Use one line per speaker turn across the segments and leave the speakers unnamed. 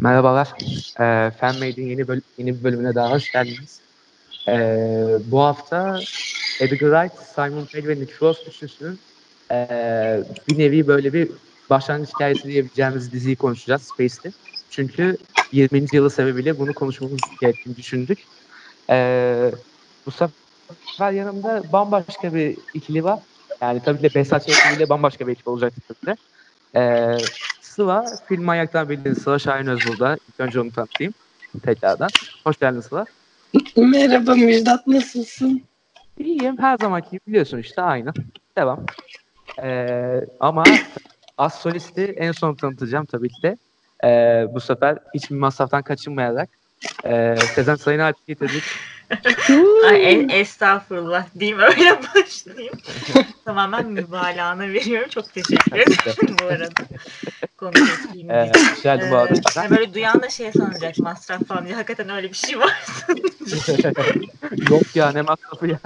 Merhabalar. Ee, Fanmade'in yeni, böl- yeni bir bölümüne daha hoş geldiniz. Ee, bu hafta Edgar Wright, Simon Pegg ve Nick Frost üçlüsünün ee, bir nevi böyle bir başlangıç hikayesi diyebileceğimiz diziyi konuşacağız Space'te. Çünkü 20. yılı sebebiyle bunu konuşmamız gerektiğini düşündük. Ee, bu sefer yanımda bambaşka bir ikili var. Yani tabii ki de Behzat ekibiyle bambaşka bir ekip olacak tabii de. Ee, Sıla, film manyaktan bildiğiniz Sıla Şahin Özbur'da. İlk önce onu tanıtayım tekrardan. Hoş geldin Sıla.
Merhaba Müjdat nasılsın?
İyiyim. Her zamanki gibi biliyorsun işte aynı. Devam. Ee, ama az solisti en son tanıtacağım tabii ki de. Ee, bu sefer hiçbir masraftan kaçınmayarak e, Sezen Sayın'ı açık getirdik.
Ay, e- estağfurullah diyeyim öyle başlayayım. Tamamen mübalağına veriyorum. Çok teşekkür ederim bu arada. Konu ettiğiniz
Ee,
için.
bu arada.
Ee, hani böyle duyan da şey sanacak masraf falan diye. Hakikaten öyle bir şey var.
Yok ya ne masrafı ya.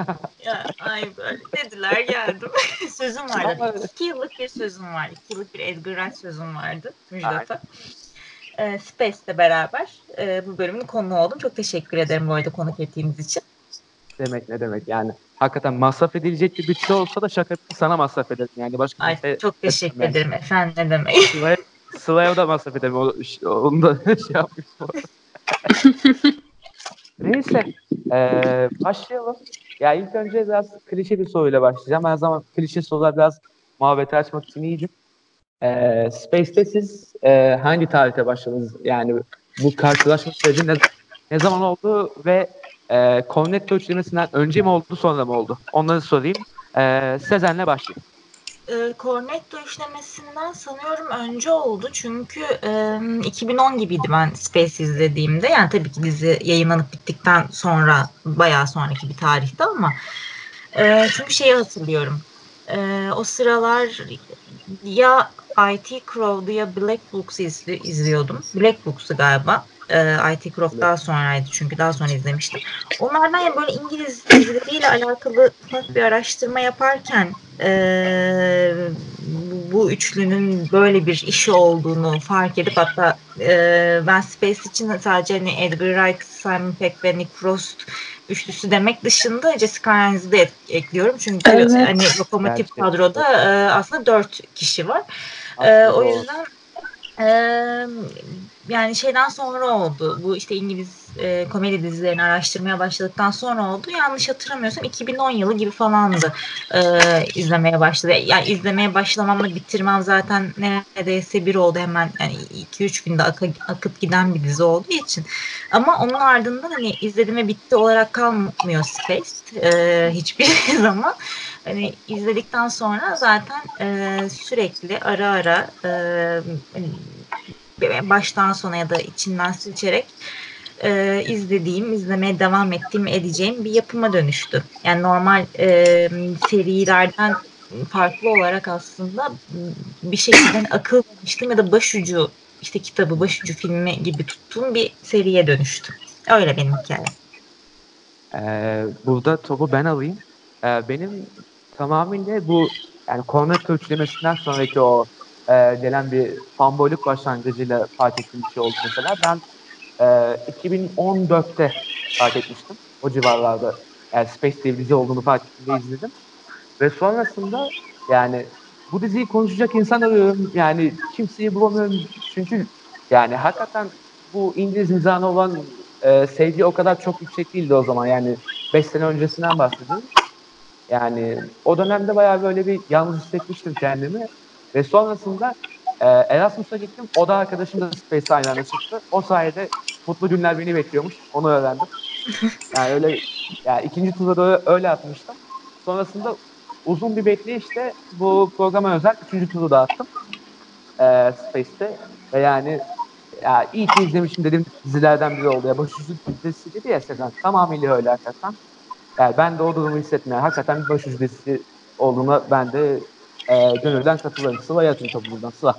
ya, ay böyle dediler geldim. sözüm vardı.
Ama-
İki yıllık bir sözüm var. İki yıllık bir Edgar Wright sözüm vardı Müjdat'a. Ee, Space'le beraber e, bu bölümün konuğu oldum. Çok teşekkür ederim bu arada konuk ettiğiniz için.
demek ne demek yani. Hakikaten masraf edilecek bir bütçe olsa da şaka sana masraf ederim. Yani başka
Ay
kimse
çok teşekkür
etmem.
ederim efendim ne demek.
Sıla'ya, Sıla'ya da masraf ederim. O, onu da şey yapmış. Neyse. Ee, başlayalım. Ya ilk önce biraz klişe bir soruyla başlayacağım. Her zaman klişe sorular biraz muhabbeti açmak için iyidir. Ee, Space'te siz e, hangi tarihte başladınız? Yani bu karşılaşma süreci ne, ne zaman oldu ve e, Cornetto üçlemesinden önce mi oldu sonra mı oldu? Onları sorayım. Ee, Sezen'le başlayayım.
e, Cornetto işlemesinden sanıyorum önce oldu çünkü e, 2010 gibiydi ben Space izlediğimde yani tabii ki dizi yayınlanıp bittikten sonra bayağı sonraki bir tarihte ama e, çünkü şeyi hatırlıyorum E, o sıralar ya IT Crow'du ya Black Books'u izli- izliyordum Black Books'u galiba e, IT Croft daha sonraydı çünkü daha sonra izlemiştim. Onlardan ya böyle İngiliz dizileriyle alakalı bir araştırma yaparken e, bu- üçlünün böyle bir işi olduğunu fark edip hatta e, ben Space için sadece hani Edgar Wright, Simon Pegg ve Nick Frost üçlüsü demek dışında Jessica de ek- ekliyorum. Çünkü
Evet.
hani lokomotif
Gerçekten.
kadroda e, aslında dört kişi var. Ee, o yüzden e, yani şeyden sonra oldu. Bu işte İngiliz e, komedi dizilerini araştırmaya başladıktan sonra oldu. Yanlış hatırlamıyorsam 2010 yılı gibi falandı e, izlemeye başladı. Yani izlemeye başlamamla bitirmem zaten neredeyse bir oldu hemen yani 2-3 günde akı- akıp giden bir dizi olduğu için. Ama onun ardından hani izledim ve bitti olarak kalmıyor Space e, hiçbir zaman. Hani izledikten sonra zaten e, sürekli ara ara e, hani baştan sona ya da içinden seçerek e, izlediğim, izlemeye devam ettiğim, edeceğim bir yapıma dönüştü. Yani normal e, serilerden farklı olarak aslında bir şekilde hani akıl vermiştim ya da başucu işte kitabı, başucu filmi gibi tuttuğum bir seriye dönüştü. Öyle benim hikayem.
Ee, burada topu ben alayım. Ee, benim tamamıyla bu yani Cornetto üçlemesinden sonraki o e, gelen bir fanboyluk başlangıcıyla fark ettiğim bir şey oldu mesela. Ben e, 2014'te fark etmiştim. O civarlarda yani Space diye bir dizi olduğunu fark ettiğimde izledim. Ve sonrasında yani bu diziyi konuşacak insan arıyorum. Yani kimseyi bulamıyorum. Çünkü yani hakikaten bu İngiliz mizahına olan e, sevgi o kadar çok yüksek değildi o zaman. Yani 5 sene öncesinden bahsediyorum. Yani o dönemde bayağı böyle bir yalnız hissetmiştim kendimi. Ve sonrasında e, Erasmus'a gittim. O da arkadaşım da Space aynı anda çıktı. O sayede mutlu günler beni bekliyormuş. Onu öğrendim. Yani öyle yani ikinci turda da öyle atmıştım. Sonrasında uzun bir bekleyişte bu programa özel üçüncü turu da attım. E, Space'te. Ve yani ya iyi ki izlemişim dedim dizilerden biri oldu. Ya başucu dizisi dedi ya Sezen. Tamamıyla öyle hakikaten. Yani ben de o durumu hissetmeye hakikaten bir başucu dizisi olduğuna ben de e, gönülden katılıyorum. Sıla yazın topu buradan. Sıla.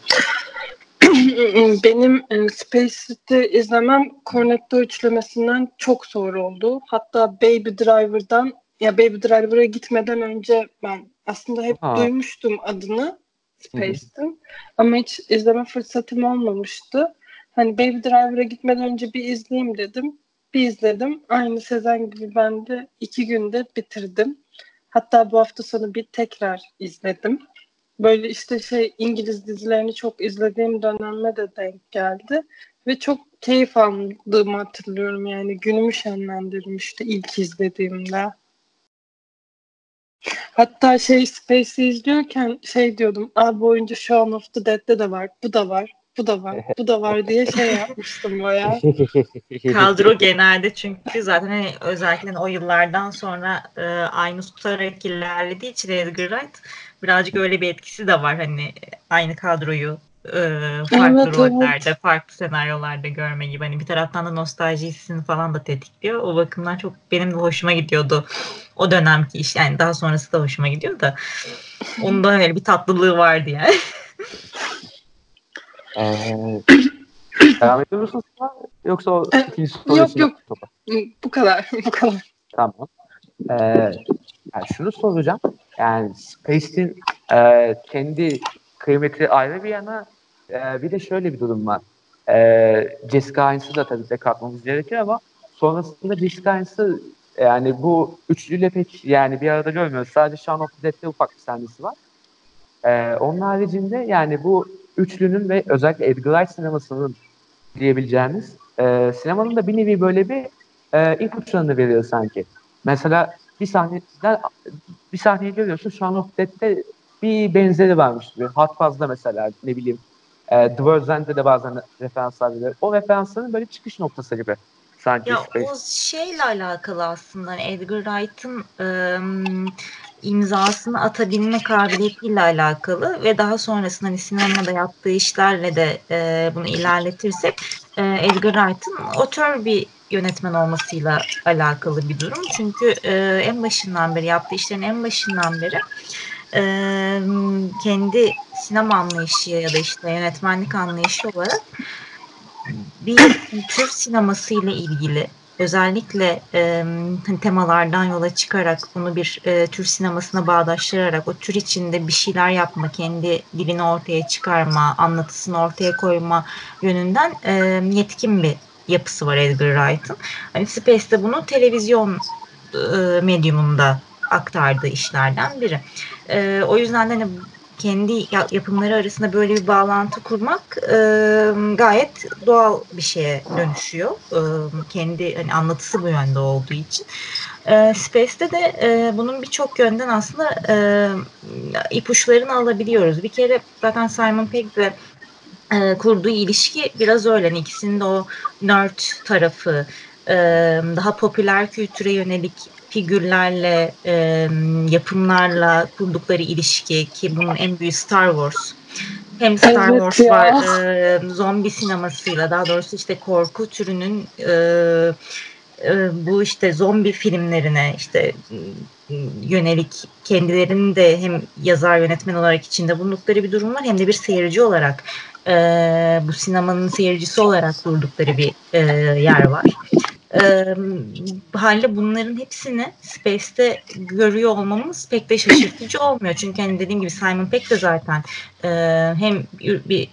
Benim e, Space'te izlemem Cornetto üçlemesinden çok sonra oldu. Hatta Baby Driver'dan ya Baby Driver'a gitmeden önce ben aslında hep
Ha.
duymuştum adını Space'tin ama hiç izleme fırsatım olmamıştı. Hani Baby Driver'a gitmeden önce bir izleyeyim dedim. Bir izledim. Aynı Sezen gibi ben de iki günde bitirdim. Hatta bu hafta sonu bir tekrar izledim. Böyle işte şey İngiliz dizilerini çok izlediğim döneme de denk geldi. Ve çok keyif aldığımı hatırlıyorum yani. Günümü şenlendirmişti ilk izlediğimde. Hatta şey Space'i izliyorken şey diyordum. Abi oyuncu Shaun of the Dead'de de var. Bu da var. Bu da var. Bu da var diye şey yapmıştım baya.
Kadro genelde çünkü zaten hani özellikle o yıllardan sonra e, aynı tutarak ilerlediği için Edgar Wright birazcık öyle bir etkisi de var hani aynı kadroyu e, farklı
Evet,
rollerde,
evet.
farklı senaryolarda görme gibi. Hani bir taraftan da nostalji hissini falan da tetikliyor. O bakımdan çok benim de hoşuma gidiyordu. O dönemki iş yani daha sonrası da hoşuma gidiyor da onda öyle bir tatlılığı vardı yani.
Ee, devam ediyor musun? Yoksa o
Ee,
ikinci soru
yok, yok.
topa.
Bu kadar. Bu kadar.
Tamam. Ee, yani şunu soracağım. Yani Space'in e, kendi kıymeti ayrı bir yana e, bir de şöyle bir durum var. E, Jessica Hines'ı da tabii de katmamız gerekir ama sonrasında Jessica Hines'ı yani bu üçlüyle pek yani bir arada görmüyoruz. Sadece Shaun of the Dead'de ufak bir sahnesi var. E, onun haricinde yani bu üçlünün ve özellikle Edgar Wright sinemasının diyebileceğimiz e, sinemanın da bir nevi böyle bir e, ipuçlarını veriyor sanki. Mesela bir sahneden bir sahneyi görüyorsun Shaun of Dead'de bir benzeri varmış gibi. Hot Fuzz'da mesela ne bileyim e, The World's End'de de bazen referanslar veriyor. O referansların böyle çıkış noktası gibi sanki
Ya
Space.
o şeyle alakalı aslında hani Edgar Wright'ın ım, imzasını atabilme kabiliyetiyle alakalı ve daha sonrasında hani sinemada yaptığı işlerle de e, bunu ilerletirsek e, Edgar Wright'ın otör bir yönetmen olmasıyla alakalı bir durum. Çünkü e, en başından beri yaptığı işlerin en başından beri e, kendi sinema anlayışı ya da işte yönetmenlik anlayışı olarak bir Türk sineması ile ilgili özellikle e, temalardan yola çıkarak bunu bir e, Türk sinemasına bağdaştırarak o tür içinde bir şeyler yapma, kendi dilini ortaya çıkarma, anlatısını ortaya koyma yönünden e, yetkin bir yapısı var Edgar Wright'ın. Hani Space'de bunu televizyon e, medyumunda aktardığı işlerden biri. E, o yüzden de hani kendi yapımları arasında böyle bir bağlantı kurmak e, gayet doğal bir şeye dönüşüyor. E, kendi hani anlatısı bu yönde olduğu için. E, Space'te de e, bunun birçok yönden aslında e, ipuçlarını alabiliyoruz. Bir kere zaten Simon Pegg'le e, kurduğu ilişki biraz öyle. Yani ikisinin de o nerd tarafı, e, daha popüler kültüre yönelik figürlerle, e, yapımlarla kurdukları ilişki ki bunun en büyük Star Wars. Hem Star
Evet
Wars
ya.
var, e, zombi sinemasıyla daha doğrusu işte korku türünün e, e, bu işte zombi filmlerine işte yönelik kendilerinin de hem yazar yönetmen olarak içinde bulundukları bir durum var hem de bir seyirci olarak e, bu sinemanın seyircisi olarak durdukları bir e, yer var. E, halde bunların hepsini Space'te görüyor olmamız pek de şaşırtıcı olmuyor. Çünkü hani dediğim gibi Simon Pegg de zaten e, hem bir,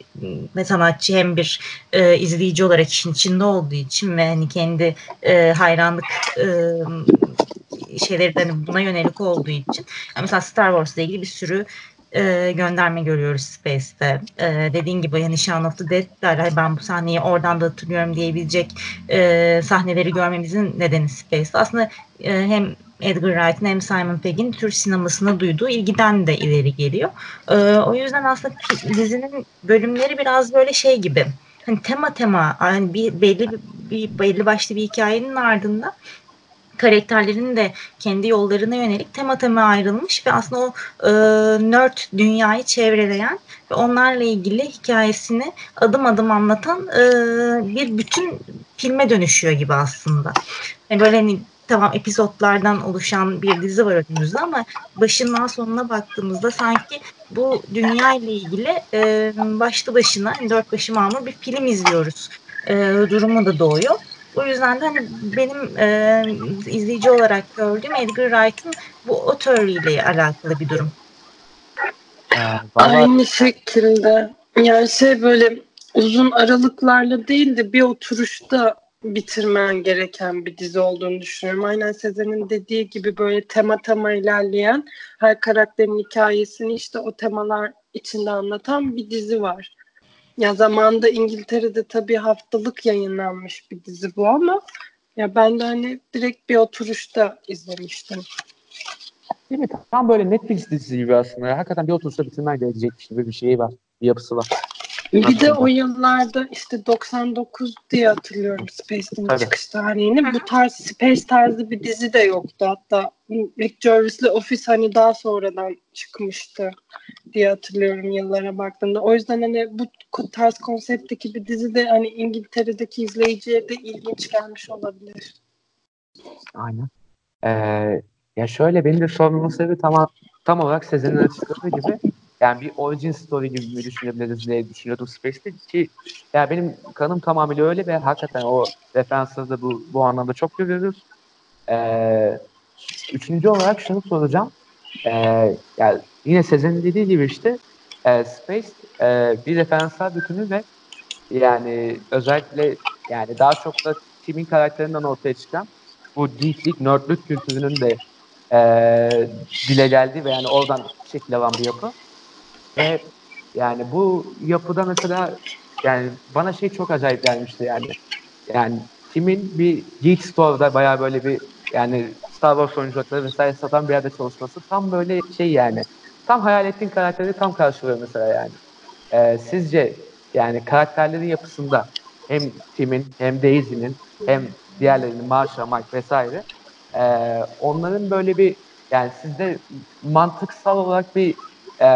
bir sanatçı hem bir e, izleyici olarak işin içinde olduğu için ve hani kendi e, hayranlık e, şeyleri hani buna yönelik olduğu için. Yani mesela Star Wars'la ilgili bir sürü e, gönderme görüyoruz Space'te. E, dediğin gibi yani Shaun of the Dead'ler ben bu sahneyi oradan da hatırlıyorum diyebilecek e, sahneleri görmemizin nedeni Space'te. Aslında e, hem Edgar Wright'ın hem Simon Pegg'in Türk sinemasına duyduğu ilgiden de ileri geliyor. E, o yüzden aslında dizinin bölümleri biraz böyle şey gibi. Hani tema tema yani bir belli bir belli başlı bir hikayenin ardında karakterlerin de kendi yollarına yönelik tema tema ayrılmış ve aslında o e, nerd dünyayı çevreleyen ve onlarla ilgili hikayesini adım adım anlatan e, bir bütün filme dönüşüyor gibi aslında. Yani böyle hani tamam epizotlardan oluşan bir dizi var önümüzde ama başından sonuna baktığımızda sanki bu dünya ile ilgili e, başlı başına yani dört başı mamur bir film izliyoruz. E, durumu da doğuyor. O yüzden de hani benim e, izleyici olarak gördüğüm Edgar Wright'ın bu otörüyle alakalı bir durum.
Ee,
Aynı şekilde. Yani şey böyle uzun aralıklarla değil de bir oturuşta bitirmen gereken bir dizi olduğunu düşünüyorum. Aynen Sezen'in dediği gibi böyle tema tema ilerleyen her karakterin hikayesini işte o temalar içinde anlatan bir dizi var. Ya zamanında İngiltere'de tabii haftalık yayınlanmış bir dizi bu ama ya ben de hani direkt bir oturuşta izlemiştim.
Değil mi? Tam böyle Netflix dizisi gibi aslında. Hakikaten bir oturuşta bitirmen gerekecek gibi bir şey var. Bir yapısı var.
Bir de o yıllarda işte 99 diye hatırlıyorum Space'in
Tabii.
çıkış tarihini. Bu tarz Space tarzı bir dizi de yoktu. Hatta Rick Gervais'le Office hani daha sonradan çıkmıştı diye hatırlıyorum yıllara baktığımda. O yüzden hani bu tarz konseptteki bir dizi de hani İngiltere'deki izleyiciye de ilginç gelmiş olabilir.
Aynen. Ee, ya şöyle benim de sormamın sebebi tam, tam olarak Sezen'in açıkladığı gibi yani bir origin story gibi mi düşünebiliriz diye düşünüyordum Space'te ki ya benim kanım tamamıyla öyle ve hakikaten o referansları bu, bu anlamda çok görüyoruz. Ee, üçüncü olarak şunu soracağım. Ee, yani yine Sezen'in dediği gibi işte e, Space e, bir referanslar bütünü ve yani özellikle yani daha çok da Tim'in karakterinden ortaya çıkan bu geeklik, nerdlük kültürünün de e, dile geldiği ve yani oradan şekil alan bir yapı. Ve yani bu yapıda mesela yani bana şey çok acayip gelmişti yani. Yani Tim'in bir Geek Store'da bayağı böyle bir yani Star Wars oyuncakları vesaire satan bir yerde çalışması tam böyle şey yani. Tam hayal ettiğin karakteri tam karşılıyor mesela yani. Ee, sizce yani karakterlerin yapısında hem Tim'in hem Daisy'nin hem diğerlerinin Marsha, Mike vesaire e, onların böyle bir yani sizde mantıksal olarak bir e,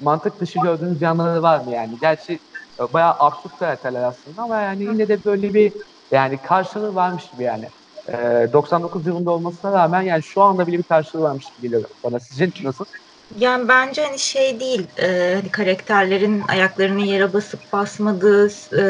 mantık dışı gördüğünüz yanları var mı yani? Gerçi e, bayağı absürt karakterler aslında ama yani yine de böyle bir yani karşılığı varmış gibi yani. E, 99 yılında olmasına rağmen yani şu anda bile bir karşılığı varmış gibi geliyor bana. Sizce nasıl?
Yani bence hani şey değil, e, hani karakterlerin ayaklarını yere basıp basmadığı, e,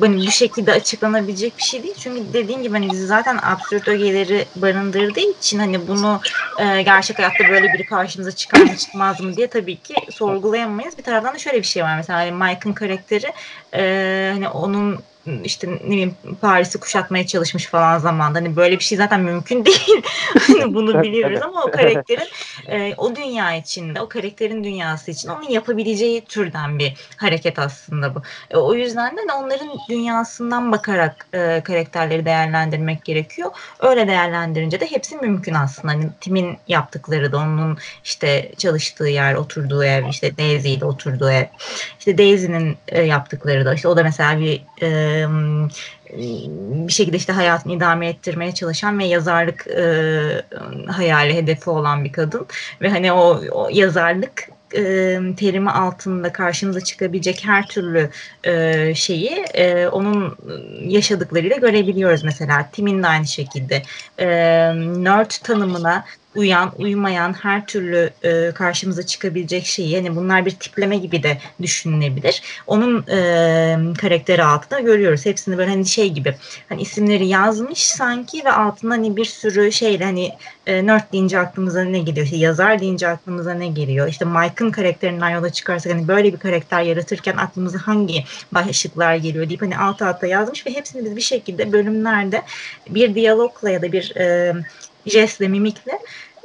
hani bu şekilde açıklanabilecek bir şey değil. Çünkü dediğim gibi hani zaten absürt ögeleri barındırdığı için hani bunu e, gerçek hayatta böyle biri karşımıza çıkar mı çıkmaz mı diye tabii ki sorgulayamayız. Bir taraftan da şöyle bir şey var mesela hani Mike'ın karakteri e, hani onun işte ne bileyim Paris'i kuşatmaya çalışmış falan zamanda. Hani böyle bir şey zaten mümkün değil. hani bunu biliyoruz ama o karakterin e, o dünya içinde, o karakterin dünyası için onun yapabileceği türden bir hareket aslında bu. E, o yüzden de onların dünyasından bakarak e, karakterleri değerlendirmek gerekiyor. Öyle değerlendirince de hepsi mümkün aslında. Hani Tim'in yaptıkları da onun işte çalıştığı yer, oturduğu ev, işte Daisy ile oturduğu ev. İşte Daisy'nin e, yaptıkları da işte o da mesela bir e, bir şekilde işte hayatını idame ettirmeye çalışan ve yazarlık e, hayali hedefi olan bir kadın ve hani o, o yazarlık e, terimi altında karşımıza çıkabilecek her türlü e, şeyi onun yaşadıklarıyla görebiliyoruz mesela. Tim'in de aynı şekilde nerd tanımına uyan, uymayan her türlü e, karşımıza çıkabilecek şeyi yani bunlar bir tipleme gibi de düşünülebilir. Onun e, karakteri altında görüyoruz. Hepsini böyle hani şey gibi hani isimleri yazmış sanki ve altında hani bir sürü şeyle hani e, nerd deyince aklımıza ne geliyor? İşte yazar deyince aklımıza ne geliyor? İşte Mike'ın karakterinden yola çıkarsak hani böyle bir karakter yaratırken aklımıza hangi başlıklar geliyor deyip hani alt alta yazmış ve hepsini biz bir şekilde bölümlerde bir diyalogla ya da bir e, jestle, mimikle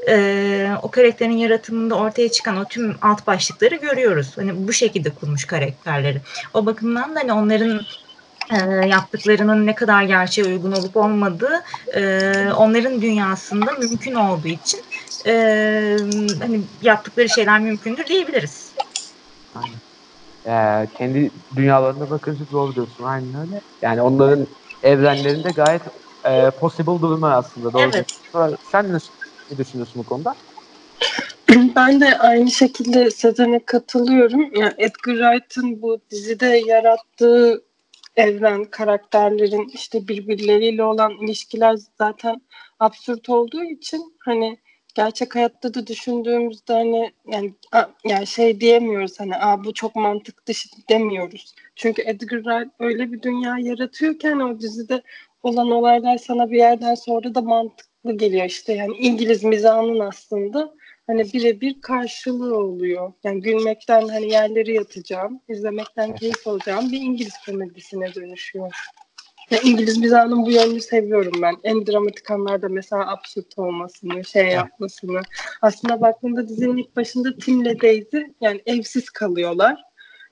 e, o karakterin yaratımında ortaya çıkan o tüm alt başlıkları görüyoruz. Hani bu şekilde kurmuş karakterleri. O bakımdan da hani onların e, yaptıklarının ne kadar gerçeğe uygun olup olmadığı e, onların dünyasında mümkün olduğu için e, hani yaptıkları şeyler mümkündür diyebiliriz.
Aynen. Ee, kendi dünyalarına bakınca doğru diyorsun. Aynen öyle. Yani onların evrenlerinde gayet e, possible durumlar aslında. Doğru.
Evet.
diyorsun. Sen ne, ne düşünüyorsun bu konuda?
Ben de aynı şekilde Sezen'e katılıyorum. Yani Edgar Wright'ın bu dizide yarattığı evren, karakterlerin işte birbirleriyle olan ilişkiler zaten absürt olduğu için hani gerçek hayatta da düşündüğümüzde hani yani yani şey diyemiyoruz hani Aa, bu çok mantık dışı demiyoruz. Çünkü Edgar Wright öyle bir dünya yaratıyorken o dizide olan olaylar sana bir yerden sonra da mantıklı geliyor işte yani İngiliz mizahının aslında hani birebir karşılığı oluyor. Yani gülmekten hani yerleri yatacağım, izlemekten keyif alacağım bir İngiliz komedisine dönüşüyor. Ya İngiliz mizahının bu yönünü seviyorum ben. En dramatik anlarda mesela absürt olmasını, şey yapmasını. Aslında baktığında dizinin ilk başında Tim'le Daisy yani evsiz kalıyorlar.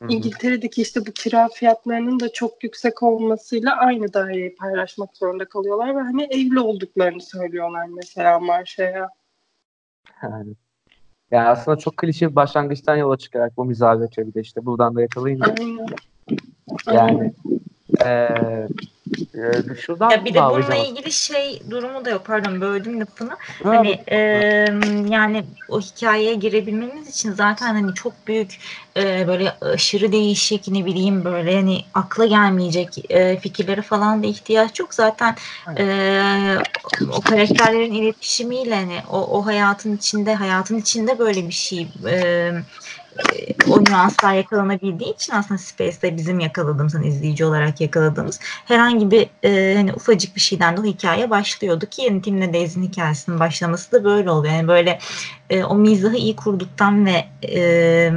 İngiltere'deki işte bu kira fiyatlarının da çok yüksek olmasıyla aynı daireyi paylaşmak zorunda kalıyorlar ve hani evli olduklarını söylüyorlar mesela Marşa'ya.
Yani. yani aslında çok klişe bir başlangıçtan yola çıkarak bu mizah üretiyor bir de işte buradan da yakalayınca.
Aynen.
Yani ee, şuradan
ya bir de bununla ilgili şey durumu da yok. Pardon böldüm lafını. Ha, hani e, yani o hikayeye girebilmemiz için zaten hani çok büyük e, böyle aşırı değişik ne bileyim böyle hani akla gelmeyecek e, fikirlere falan da ihtiyaç yok. Zaten e, o karakterlerin iletişimiyle hani o, o hayatın içinde hayatın içinde böyle bir şey e, o nüanslar yakalanabildiği için aslında Space'de bizim yakaladığımız hani izleyici olarak yakaladığımız herhangi bir e, hani ufacık bir şeyden de o hikaye başlıyordu ki yani Tim'le Daisy'nin hikayesinin başlaması da böyle oluyor. Yani böyle e, o mizahı iyi kurduktan ve e,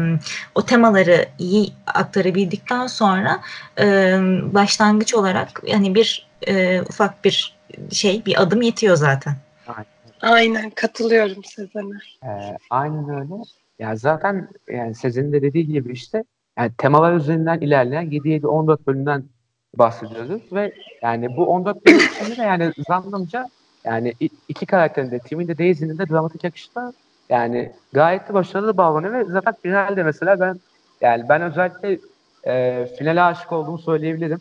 o temaları iyi aktarabildikten sonra e, başlangıç olarak hani bir e, ufak bir şey bir adım yetiyor zaten.
Aynen, Aynen katılıyorum Sezen'e.
Ee, aynen öyle. Yani zaten yani Sezen'in de dediği gibi işte yani temalar üzerinden ilerleyen 7-7-14 bölümden bahsediyoruz ve yani bu 14 bölüm içinde de yani zannımca yani iki karakterin de Tim'in de Daisy'nin de dramatik akışta yani gayet de başarılı bağlanıyor ve zaten finalde mesela ben yani ben özellikle e, finale aşık olduğumu söyleyebilirim.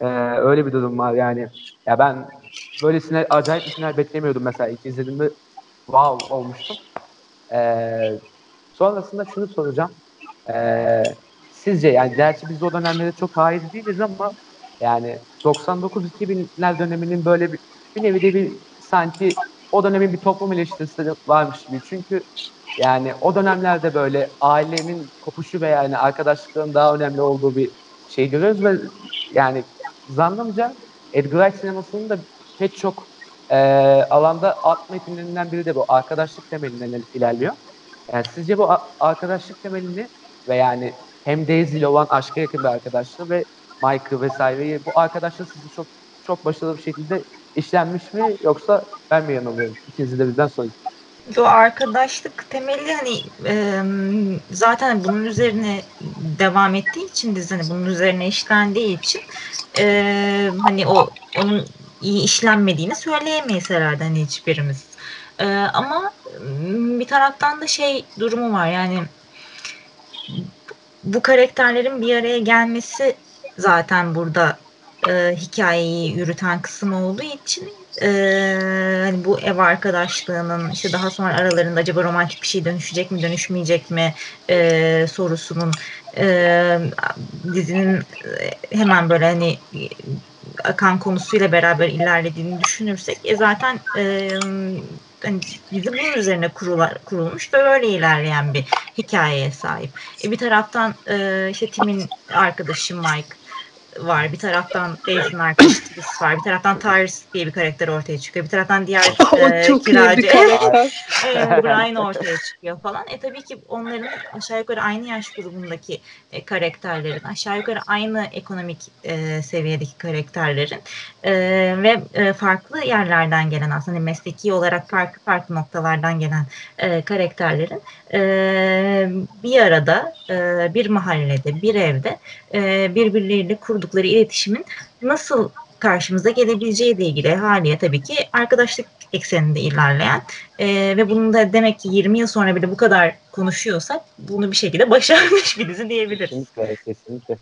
E, öyle bir durum var yani. Ya ben böylesine acayip bir final beklemiyordum mesela ilk izlediğimde wow olmuştum. E, Sonrasında şunu soracağım. Ee, sizce yani gerçi biz o dönemlerde çok haiz değiliz ama yani 99-2000'ler döneminin böyle bir, bir nevi de bir sanki o dönemin bir toplum eleştirisi varmış gibi. Çünkü yani o dönemlerde böyle ailenin kopuşu ve yani arkadaşlıkların daha önemli olduğu bir şey görüyoruz ve yani zannımca Edgar Wright sinemasının da pek çok e, alanda alt metinlerinden biri de bu arkadaşlık temelinden ilerliyor. Yani sizce bu arkadaşlık temelini ve yani hem Daisy olan aşka yakın bir arkadaşlığı ve Mike'ı vesaireyi bu arkadaşlık sizi çok çok başarılı bir şekilde işlenmiş mi yoksa ben mi yanılıyorum? İkinizi de bizden sorayım.
Bu arkadaşlık temeli hani e, zaten bunun üzerine devam ettiği için dizi hani bunun üzerine işlendiği için e, hani o onun iyi işlenmediğini söyleyemeyiz herhalde hani hiçbirimiz. E, ama bir taraftan da şey durumu var yani bu karakterlerin bir araya gelmesi zaten burada e, hikayeyi yürüten kısım olduğu için e, hani bu ev arkadaşlığının işte daha sonra aralarında acaba romantik bir şey dönüşecek mi dönüşmeyecek mi e, sorusunun e, dizinin hemen böyle hani akan konusuyla beraber ilerlediğini düşünürsek e, zaten e, hani dizi bunun üzerine kurular, kurulmuş ve böyle ilerleyen bir hikayeye sahip. E, bir taraftan e, işte Tim'in arkadaşı Mike var. Bir taraftan Daisy'nin arkadaşı Tris var. Bir taraftan Tyrus diye bir karakter ortaya çıkıyor. Bir taraftan diğer e, çok kiracı e, Brian ortaya çıkıyor falan. E tabii ki onların aşağı yukarı aynı yaş grubundaki e, karakterlerin, aşağı yukarı aynı ekonomik e, seviyedeki karakterlerin e, ve e, farklı yerlerden gelen aslında hani mesleki olarak farklı farklı noktalardan gelen e, karakterlerin e, bir arada e, bir mahallede, bir evde e, birbirleriyle kurdukları iletişimin nasıl karşımıza gelebileceği ile ilgili haliye tabii ki arkadaşlık ekseninde ilerleyen e, ve bunun da demek ki 20 yıl sonra bile bu kadar konuşuyorsak bunu bir şekilde başarmış bir dizi diyebiliriz.
Kesinlikle, kesinlikle.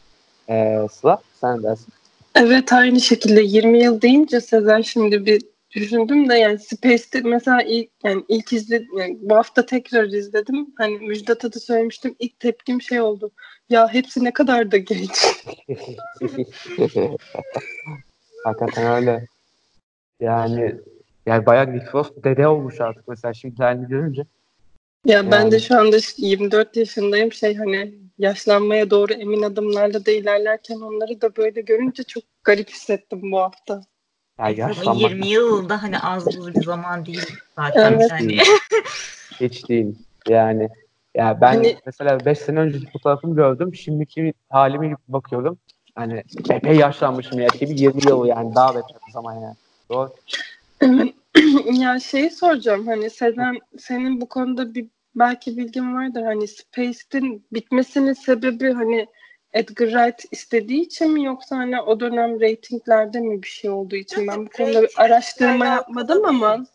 Ee, Sıla sen dersin.
Evet aynı şekilde 20 yıl deyince Sezen şimdi bir düşündüm de yani Space'te mesela ilk yani ilk izledim yani bu hafta tekrar izledim. Hani Müjdat'a da söylemiştim. İlk tepkim şey oldu. Ya hepsi ne kadar da genç.
Hakikaten öyle. Yani yani bayağı Nick Frost dede olmuş artık mesela şimdi halini görünce.
Ya yani. ben de şu anda 24 yaşındayım. Şey hani yaşlanmaya doğru emin adımlarla da ilerlerken onları da böyle görünce çok garip hissettim bu hafta.
Ya yaşlanmak. 20 yıl da hani az buz bir zaman değil zaten. Evet. Yani.
Hiç değil. Yani ya ben
Hani-
mesela 5 sene önceki fotoğrafımı gördüm. Şimdiki halime bakıyorum. Hani epey yaşlanmışım ya. 20 yıl yani daha beter zaman yani. Doğru.
Evet. ya şeyi soracağım hani Sezen senin bu konuda bir belki bilgin vardır hani Spaced'in bitmesinin sebebi hani Edgar Wright istediği için mi yoksa hani o dönem reytinglerde mi bir şey olduğu için ben bu konuda bir araştırma yapmadım ama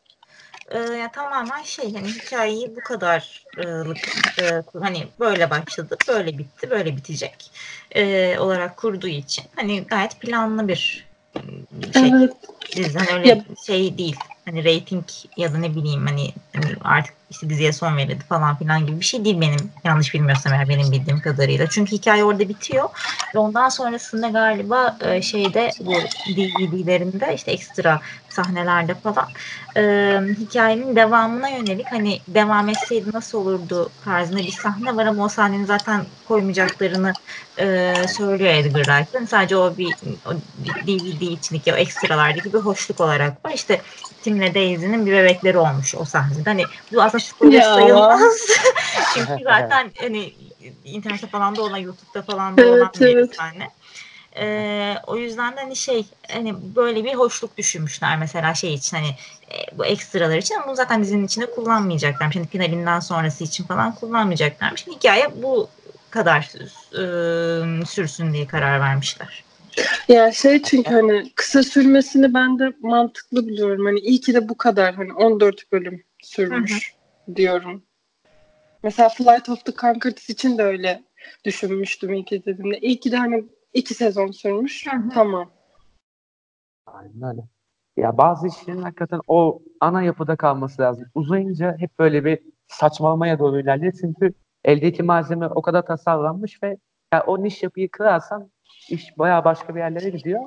Ee, ya tamamen şey hani hikayeyi bu kadarlık e, hani böyle başladı, böyle bitti, böyle bitecek e, olarak kurduğu için hani gayet planlı bir e, şey
evet
dizi. Hani öyle
Ya-
şey değil. Hani rating ya da ne bileyim hani, hani artık işte diziye son verildi falan filan gibi bir şey değil benim yanlış bilmiyorsam eğer benim bildiğim kadarıyla. Çünkü hikaye orada bitiyor ve ondan sonrasında galiba e, şeyde bu DVD'lerinde işte ekstra sahnelerde falan e, hikayenin devamına yönelik hani devam etseydi nasıl olurdu tarzında bir sahne var ama o sahnenin zaten koymayacaklarını e, söylüyor Edgar Wright. Yani sadece o bir o DVD içindeki o ekstralardaki bir hoşluk olarak var. İşte Tim'le Daisy'nin bir bebekleri olmuş o sahnede. Hani bu aslında spoiler sayılmaz. Çünkü zaten hani internette falan da olan, YouTube'da falan da
Evet,
olan bir
evet.
sahne. Ee, o yüzden de hani şey hani böyle bir hoşluk düşünmüşler mesela şey için hani e, bu ekstralar için ama bunu zaten dizinin içinde kullanmayacaklarmış. Hani finalinden sonrası için falan kullanmayacaklarmış. Hikaye bu kadar e, sürsün diye karar vermişler.
ya şey çünkü hani kısa sürmesini ben de mantıklı buluyorum hani iyi ki de bu kadar hani 14 bölüm sürmüş diyorum. Mesela Flight of the Conchords için de öyle düşünmüştüm ilk izlediğimde. İyi ki de hani iki sezon sürmüş. Tamam.
Aynen öyle. Ya bazı işlerin hakikaten o ana yapıda kalması lazım. Uzayınca hep böyle bir saçmalamaya doğru ilerliyor. Çünkü eldeki malzeme o kadar tasarlanmış ve ya o niş yapıyı kırarsan iş bayağı başka bir yerlere gidiyor.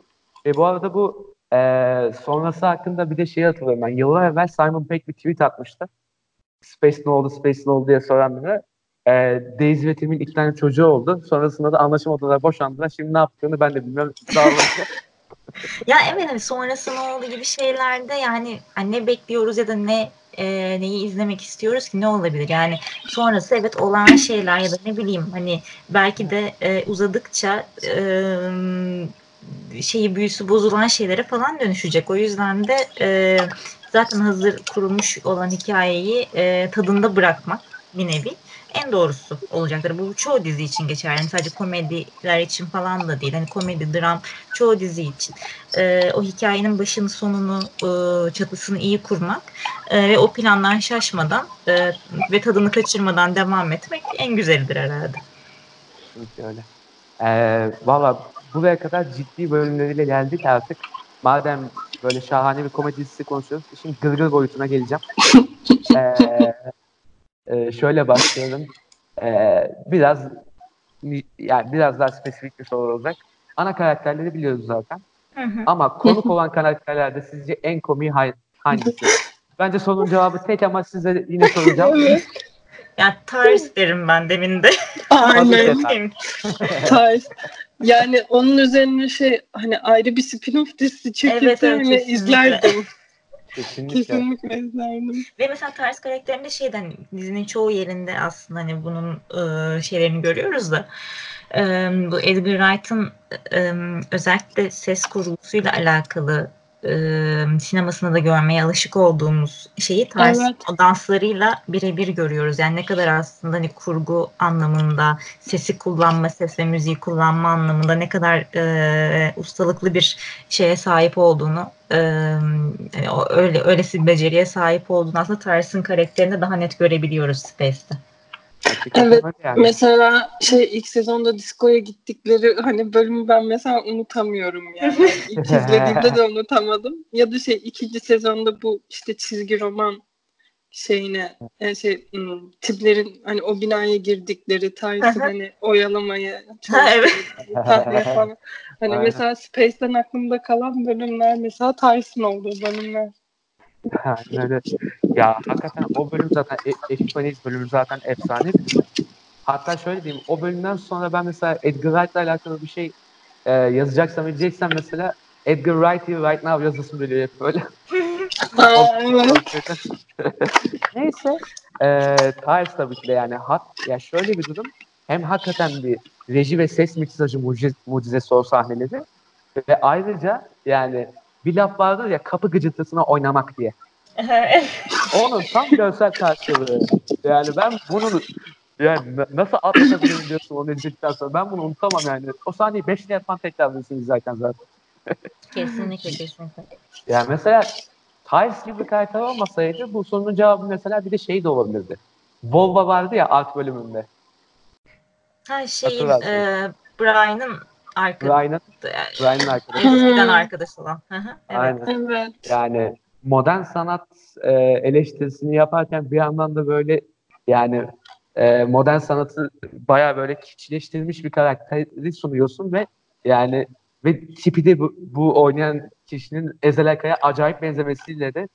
Ve bu arada bu eee, sonrası hakkında bir de şey hatırlıyorum ben. Yıllar evvel Simon Pegg bir tweet atmıştı. Space ne oldu, Space ne oldu diye soran biri. Eee Daisy ve Tim'in iki tane çocuğu oldu. Sonrasında da anlaşamadılar, boşandılar. Şimdi ne yaptığını ben de bilmiyorum.
Ya evet hani sonrası ne oldu gibi şeylerde yani hani ne bekliyoruz ya da ne e, neyi izlemek istiyoruz ki ne olabilir? Yani sonrası evet olan şeyler ya da ne bileyim hani belki de e, uzadıkça e, şeyi büyüsü bozulan şeylere falan dönüşecek. O yüzden de e, zaten hazır kurulmuş olan hikayeyi e, tadında bırakmak bir nevi en doğrusu olacaktır. Bu çoğu dizi için geçerli. Yani sadece komediler için falan da değil. Hani komedi, dram çoğu dizi için. E, o hikayenin başını sonunu e, çatısını iyi kurmak e, ve o plandan şaşmadan e, ve tadını kaçırmadan devam etmek en güzelidir herhalde.
Kesinlikle öyle. Ee, Valla buraya kadar ciddi bölümleriyle geldik artık. Madem böyle şahane bir komedi dizisi konuşuyoruz, şimdi gırgır boyutuna geleceğim. Ee, e, şöyle başlayalım. Ee, biraz yani biraz daha spesifik bir soru olacak. Ana karakterleri biliyoruz zaten.
Hı hı.
Ama konuk olan karakterlerde sizce en komiği hangisi? Bence sorunun cevabı tek ama size yine soracağım.
Evet.
Yani tarz derim ben demin de.
Aynen. Tarz. Yani onun üzerine şey hani ayrı bir spin-off dizisi çekilse
Evet,
hani izlerdim.
Kesinlikle.
Kesinlikle izlerdim.
Ve mesela tarz karakterinde şeyden dizinin çoğu yerinde aslında hani bunun e, şeylerini görüyoruz da e, bu Edgar Wright'ın e, özellikle ses kurgusuyla alakalı e, sinemasında da görmeye alışık olduğumuz şeyi tarz
Evet.
o danslarıyla birebir görüyoruz. Yani ne kadar aslında hani kurgu anlamında sesi kullanma, ses ve müziği kullanma anlamında ne kadar e, ustalıklı bir şeye sahip olduğunu e, yani öyle öylesi bir beceriye sahip olduğunu aslında Tars'ın karakterinde daha net görebiliyoruz Space'te.
Evet,
yani.
Mesela şey ilk sezonda diskoya gittikleri hani bölümü ben mesela unutamıyorum yani. İlk izlediğimde de unutamadım. Ya da şey ikinci sezonda bu işte çizgi roman şeyine e, şey hmm, tiplerin hani o binaya girdikleri tarzı hani oyalamaya
Ha, evet.
falan. Hani
Aynen.
mesela Space'ten aklımda kalan bölümler mesela Tyson olduğu bölümler.
Aynen öyle. Ya hakikaten o bölüm zaten E- Epiphanes bölümü zaten efsane. Hatta şöyle diyeyim o bölümden sonra ben mesela Edgar Wright'la alakalı bir şey e, yazacaksam edeceksem mesela Edgar Wright here right now yazısım geliyor hep böyle. Neyse e, Tiles tabii ki de yani hat, ya şöyle bir durum hem hakikaten bir reji ve ses miksajı mucize, mucizesi o sahneleri ve ayrıca yani bir laf vardır ya kapı gıcırtısına oynamak diye. Onun tam görsel karşılığı. Yani ben bunu yani nasıl atlatabilirim diyorsun onu izledikten sonra. Ben bunu unutamam yani. O sahneyi 5 defa tekrarlıyorsunuz zaten zaten.
kesinlikle kesinlikle.
Yani mesela Tiles gibi bir karakter olmasaydı bu sorunun cevabı mesela bir de şey de olabilirdi. Volva vardı ya art bölümünde.
Ha şeyin
Hatırlarsın.
e, Brian'ın arkadaşı.
Brian'ın Brian'ın arkadaşı.
Eskiden arkadaş olan. Hı hı, evet.
Aynen.
Evet.
Yani modern sanat e, eleştirisini yaparken bir yandan da böyle yani e, modern sanatı bayağı böyle kişileştirilmiş bir karakteri sunuyorsun ve yani ve tipi de bu, bu oynayan kişinin Ezel Akay'a acayip benzemesiyle de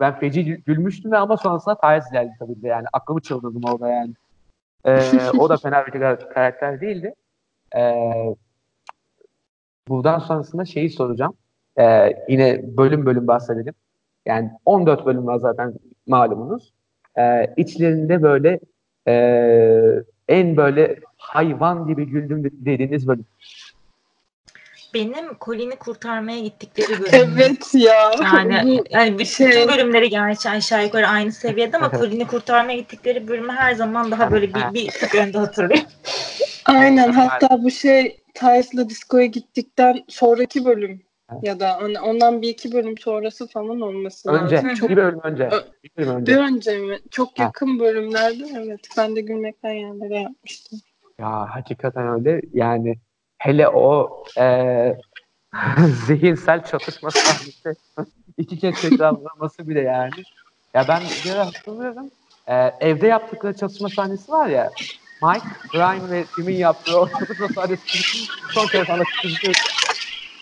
ben feci gül- gülmüştüm ama sonrasında Tiles geldi tabii de yani aklımı çıldırdım orada yani. E, o da fena bir kar- karakter değildi. E, buradan sonrasında şeyi soracağım. E, yine bölüm bölüm bahsedelim. Yani 14 bölüm var zaten malumunuz. Ee, içlerinde böyle e, en böyle hayvan gibi güldüm dediğiniz bölüm.
Benim Colin'i kurtarmaya gittikleri bölüm.
Evet ya.
Yani, yani bütün
şey-
bölümleri gerçi aşağı yukarı aynı seviyede ama Colin'i kurtarmaya gittikleri bölümü her zaman daha böyle bir, bir tık önde hatırlıyorum.
Aynen hatta bu şey Tyes'la diskoya gittikten sonraki bölüm ya da on- ondan bir iki bölüm sonrası falan olması
Önce,
lazım. Çok
bir bölüm önce.
Ö-
Bir bölüm
bir
önce.
önce mi? Çok
Ha.
yakın bölümlerde evet. Ben de gülmekten yerlere yapmıştım.
Ya hakikaten öyle. Yani hele o e, zihinsel çatışma sahnesi iki kez tekrarlaması bile yani. Ya ben bir ara hatırlıyorum. E, evde yaptıkları çatışma sahnesi var ya. Mike, Brian ve Tim'in yaptığı o çatışma sahnesi son kez anlatılıyor.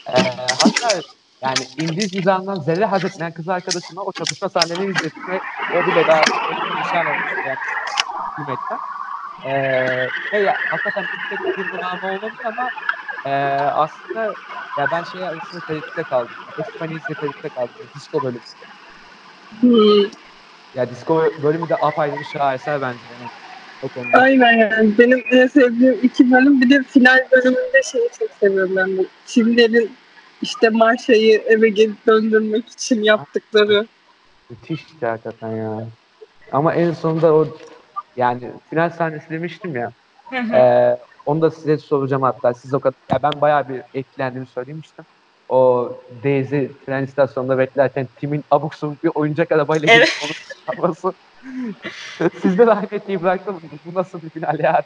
E, hatta yani İngiliz mizahından zerre haz etmeyen kız arkadaşıma o çatışma sahnelerini izletti ve o bile daha nişan olmuştu yani. Hükümetten. Ee, şey ya, hakikaten tek bir drama olabilir ama e, aslında ya ben şey arasında tereddütte kaldım. Espaniz'de tereddütte kaldım. Disco bölümü.
Hmm.
Ya disco bölümü de apayrı bir şaheser bence. Yani. O konuda.
Aynen yani. Benim en sevdiğim iki bölüm. Bir de final bölümünde şeyi çok seviyorum ben bu. Çinlerin işte Marşa'yı eve geri döndürmek için yaptıkları.
Müthişti hakikaten ya. Ama en sonunda o yani final sahnesi demiştim ya.
Hı hı.
Ee, onu da size soracağım hatta. Siz o kadar, ya ben bayağı bir etkilendiğimi söylemiştim. O Daisy tren istasyonunda beklerken Tim'in abuk sabuk bir oyuncak arabayla
Evet.
yapması. Sizde de aynı etkiyi? Bu nasıl bir final ya?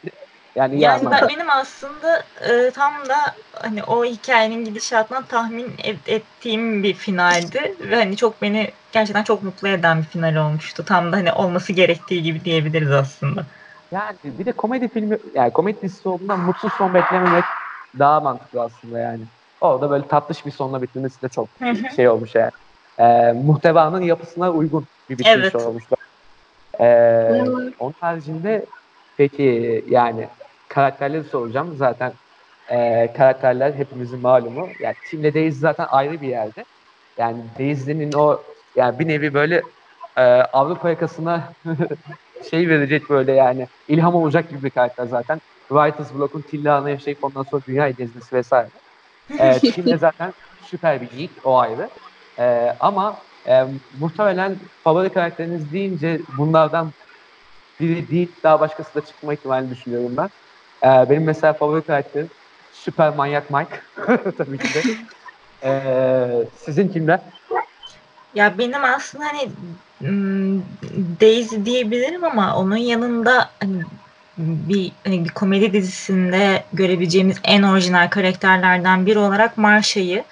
Yani,
Yani
anlamda.
ben, benim aslında e, tam da hani o hikayenin gidişatına tahmin et- ettiğim bir finaldi ve hani çok beni gerçekten çok mutlu eden bir final olmuştu. Tam da hani olması gerektiği gibi diyebiliriz aslında.
Yani bir de komedi filmi, yani komedi dizisi olduğundan mutsuz son beklememek daha mantıklı aslında yani. Orada böyle tatlış bir sonla bitirmesi de çok şey olmuş yani. Ee, muhtevanın yapısına uygun bir bitiriş
Evet.
olmuş. Ee, onun haricinde peki yani karakterleri soracağım. Zaten e, karakterler hepimizin malumu. Yani Tim'le Daisy zaten ayrı bir yerde. Yani Daisy'nin o yani bir nevi böyle e, Avrupa yakasına şey verecek böyle yani ilham olacak gibi bir karakter zaten. Writer's Block'un Tilla'nı yaşayıp ondan sonra dünyayı gezmesi vesaire. E, Tim de zaten süper bir geek o ayrı. E, ama e, muhtemelen favori karakteriniz deyince bunlardan biri değil daha başkası da çıkma ihtimalini düşünüyorum ben. E, benim mesela favori karakterim süper manyak Mike tabii ki de. E, sizin kimler?
Ya benim aslında hani m, Daisy diyebilirim ama onun yanında hani bir hani bir komedi dizisinde görebileceğimiz en orijinal karakterlerden biri olarak Marsha'yı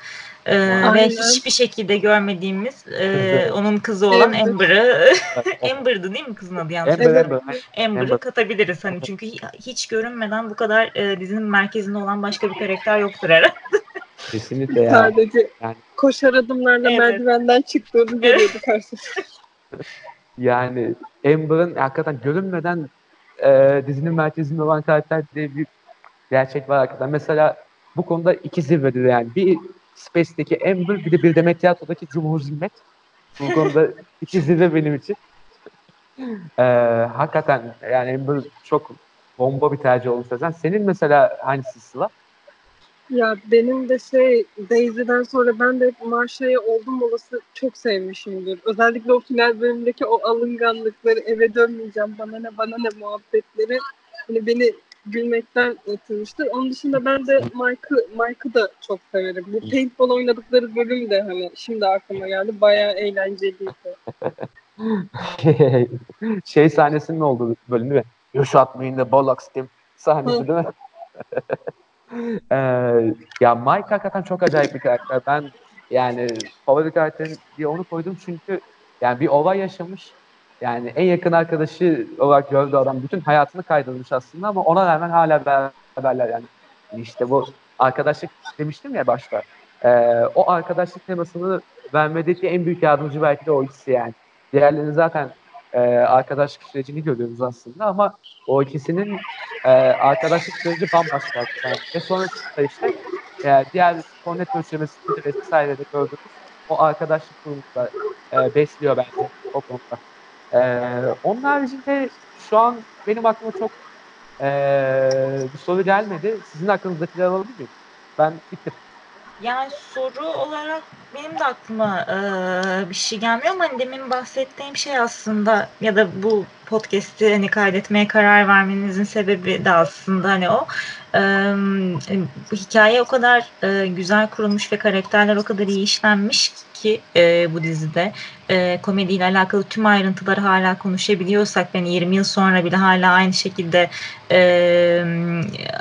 e, ve hiçbir şekilde görmediğimiz e, onun kızı olan. Amber'ı Amber'dı değil mi kızın adı yanlış?
Amber. Amber.
Amber'ı
Amber.
katabiliriz hani çünkü hi- hiç görünmeden bu kadar e, dizinin merkezinde olan başka bir karakter yoktur herhalde.
Kesinlikle ya.
Sadece
Yani-
koşar adımlarla
Evet.
merdivenden çıktığını görüyordu karşısında.
Yani Amber'ın hakikaten görünmeden e, dizinin merkezinde olan karakter diye bir gerçek var hakikaten. Mesela bu konuda iki zirvedir yani. Bir Space'deki Amber bir de bir Demet Tiyatro'daki Cumhur Zimmet. Bu konuda iki zirve benim için. Ee, hakikaten yani böyle çok bomba bir tercih olmuş Sezen. Senin mesela hangisi Sıla?
Ya benim de şey Daisy'den sonra ben de Marsha'yı oldum olası çok sevmişimdir. Özellikle o final bölümündeki o alınganlıkları eve dönmeyeceğim bana ne bana ne muhabbetleri hani beni gülmekten yatırmıştır. Onun dışında ben de Mike'ı Mike'ı da çok severim. Bu paintball oynadıkları bölüm de hani şimdi aklıma geldi. Bayağı eğlenceliydi.
şey sahnesinin olduğu bölüm değil mi? Me in the bollocks Tim sahnesi değil mi? ee, ya Mike hakikaten çok acayip bir karakter. Ben yani favori karakterim diye onu koydum çünkü yani bir olay yaşamış. Yani en yakın arkadaşı olarak gördüğü adam bütün hayatını kaydırmış aslında ama ona rağmen hala beraberler yani. İşte bu arkadaşlık demiştim ya başta. Ee, o arkadaşlık temasını vermedeki en büyük yardımcı belki de o ikisi yani. Diğerlerini zaten e, arkadaşlık sürecini görüyoruz aslında ama o ikisinin e, arkadaşlık süreci bambaşka. Yani. Ve sonrasında işte e, diğer Cornet ölçemesinde vesaire de gördüğümüz o arkadaşlık durumunda e, besliyor bence o konuda. E, onun haricinde şu an benim aklıma çok e, bir soru gelmedi. Sizin aklınızdakileri alabilir miyim? Ben bittim.
Yani soru olarak benim de aklıma e, bir şey gelmiyor ama hani demin bahsettiğim şey aslında ya da bu podcast'i hani kaydetmeye karar vermenizin sebebi de aslında hani o. E, bu hikaye o kadar e, güzel kurulmuş ve karakterler o kadar iyi işlenmiş ki e, bu dizide. E, komediyle alakalı tüm ayrıntıları hala konuşabiliyorsak yani 20 yıl sonra bile hala aynı şekilde e,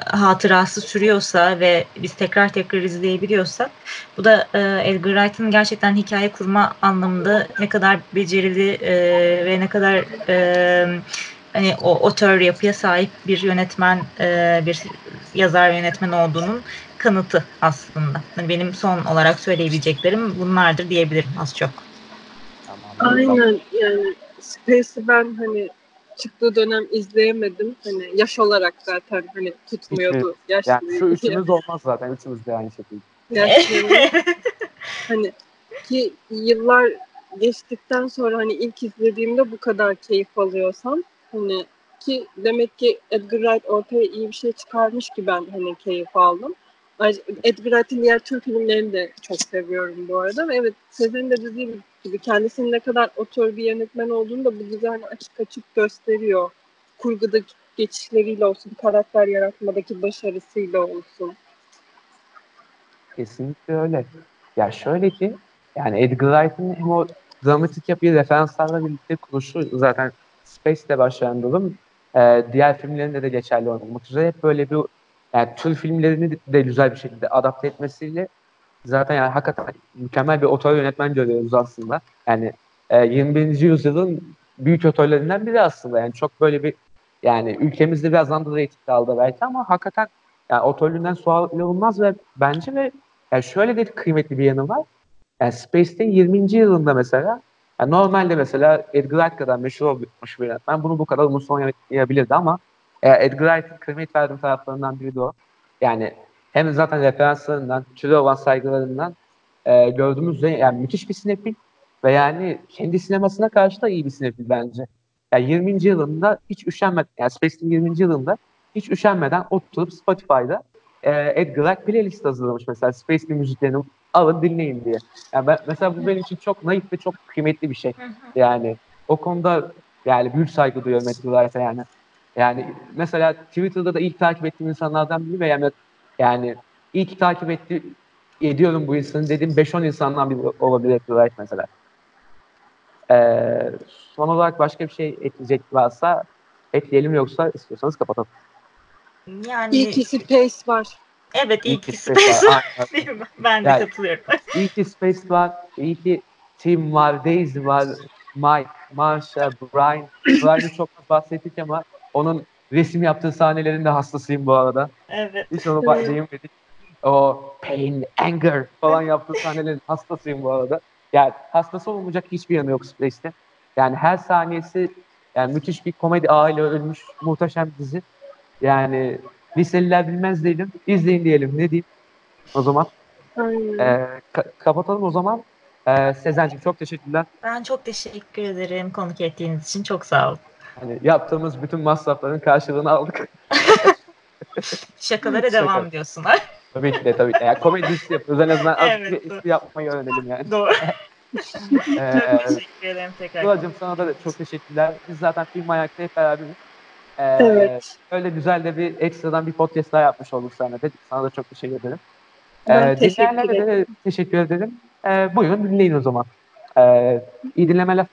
hatırası sürüyorsa ve biz tekrar tekrar izleyebiliyorsak bu da e, Edgar Wright'ın gerçekten hikaye kurma anlamında ne kadar becerili e, ve ne kadar e, hani o otör yapıya sahip bir yönetmen, e, bir yazar yönetmen olduğunun kanıtı aslında. Yani benim son olarak söyleyebileceklerim bunlardır diyebilirim az çok.
Aynen yani Space'i ben hani çıktığı dönem izleyemedim. Hani yaş olarak zaten hani tutmuyordu.
Yaş yani şu üçümüz olmaz zaten. Üçümüz de aynı şekilde.
hani ki yıllar geçtikten sonra hani ilk izlediğimde bu kadar keyif alıyorsam hani ki demek ki Edgar Wright ortaya iyi bir şey çıkarmış ki ben hani keyif aldım. Edgar Wright'in diğer tüm filmlerini de çok seviyorum bu arada. Ve evet Sezen'in de dediği gibi kendisinin ne kadar otör bir yönetmen olduğunu da bu dizi hani açık açık gösteriyor. Kurguda geçişleriyle olsun, karakter yaratmadaki başarısıyla olsun.
Kesinlikle öyle. Ya şöyle ki yani Edgar Wright'in hem o dramatik yapıyı referanslarla birlikte kuruşu zaten Space'de başlayan durum e, diğer filmlerinde de geçerli olmak üzere hep böyle bir yani tür filmlerini de güzel bir şekilde adapte etmesiyle zaten yani hakikaten mükemmel bir otor yönetmen görüyoruz aslında. Yani e, 21. yüzyılın büyük otorlarından biri aslında. Yani çok böyle bir yani ülkemizde biraz underrated kaldı belki ama hakikaten yani otörlüğünden sual olmaz ve bence ve yani şöyle de kıymetli bir yanı var. Yani Space'in 20. yılında mesela yani normalde mesela Edgar Wright kadar meşhur olmuş bir yönetmen bunu bu kadar umursamayabilirdi ama e, Edgar Wright'ın kıymet verdiğim taraflarından biri de o. Yani hem zaten referanslarından, türe olan saygılarından e, gördüğümüz üzere yani müthiş bir sinefil ve yani kendi sinemasına karşı da iyi bir sinefil bence. Yani 20. yılında hiç üşenmeden, yani Space'in 20. yılında hiç üşenmeden oturup Spotify'da e, Edgar Wright playlist hazırlamış mesela Space bir müziklerini alın dinleyin diye. Yani ben, mesela bu benim için çok naif ve çok kıymetli bir şey. Yani o konuda yani büyük saygı duyuyorum Edgar Wright'a yani. Yani mesela Twitter'da da ilk takip ettiğim insanlardan biri ve yani, ilk takip etti, ediyorum bu insanı dediğim 5-10 insandan biri olabilir Edgar mesela. Ee, son olarak başka bir şey ekleyecek varsa ekleyelim yoksa istiyorsanız kapatalım.
Yani İyi ki Space var.
Evet iyi, ki Space, Space var. var. ben de yani, katılıyorum.
İyi ki Space var. İyi ki Tim var, Daisy var, Mike, Marsha, Brian. Brian'ı çok bahsettik ama onun resim yaptığı sahnelerin de hastasıyım bu arada.
Evet.
Hiç onu değinmedik. O pain, anger falan yaptığı sahnelerin hastasıyım bu arada. Yani hastası olmayacak hiçbir yanı yok Space'te. Yani her saniyesi yani müthiş bir komedi ağıyla ölmüş muhteşem bir dizi. Yani liseliler bilmez değilim. İzleyin diyelim. Ne diyeyim? O zaman. Ee, ka- kapatalım o zaman. Ee, Sezen'cim çok teşekkürler.
Ben çok teşekkür ederim konuk ettiğiniz için. Çok sağ olun.
Hani yaptığımız bütün masrafların karşılığını aldık.
Şakalara
Şaka.
devam diyorsun. ha?
tabii ki de tabii ki. Yani komedi dizisi yapıyoruz. En azından
Evet,
bir
doğru.
espri yapmayı öğrenelim yani.
Doğru.
Ee,
çok teşekkür ederim tekrar.
Sıla'cığım sana da çok teşekkürler. Biz zaten Film Ayak'ta hep beraberiz. Ee,
Evet.
Öyle güzel de bir ekstradan bir podcast daha yapmış olduk sana dedik. Sana da çok teşekkür ederim.
Ben
Ee,
teşekkür
dinleyenlere de teşekkür ederim. Ee, buyurun dinleyin o zaman. Ee, iyi dinlemeler.